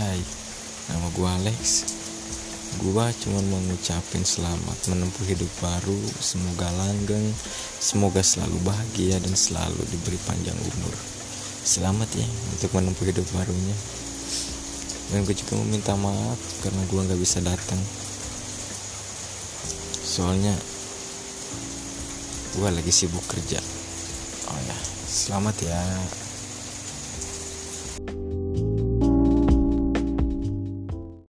hai nama gua Alex. Gua cuma mau ngucapin selamat menempuh hidup baru. Semoga langgeng semoga selalu bahagia dan selalu diberi panjang umur. Selamat ya untuk menempuh hidup barunya. Dan gue juga mau minta maaf karena gua nggak bisa datang. Soalnya gua lagi sibuk kerja. Oh ya selamat ya.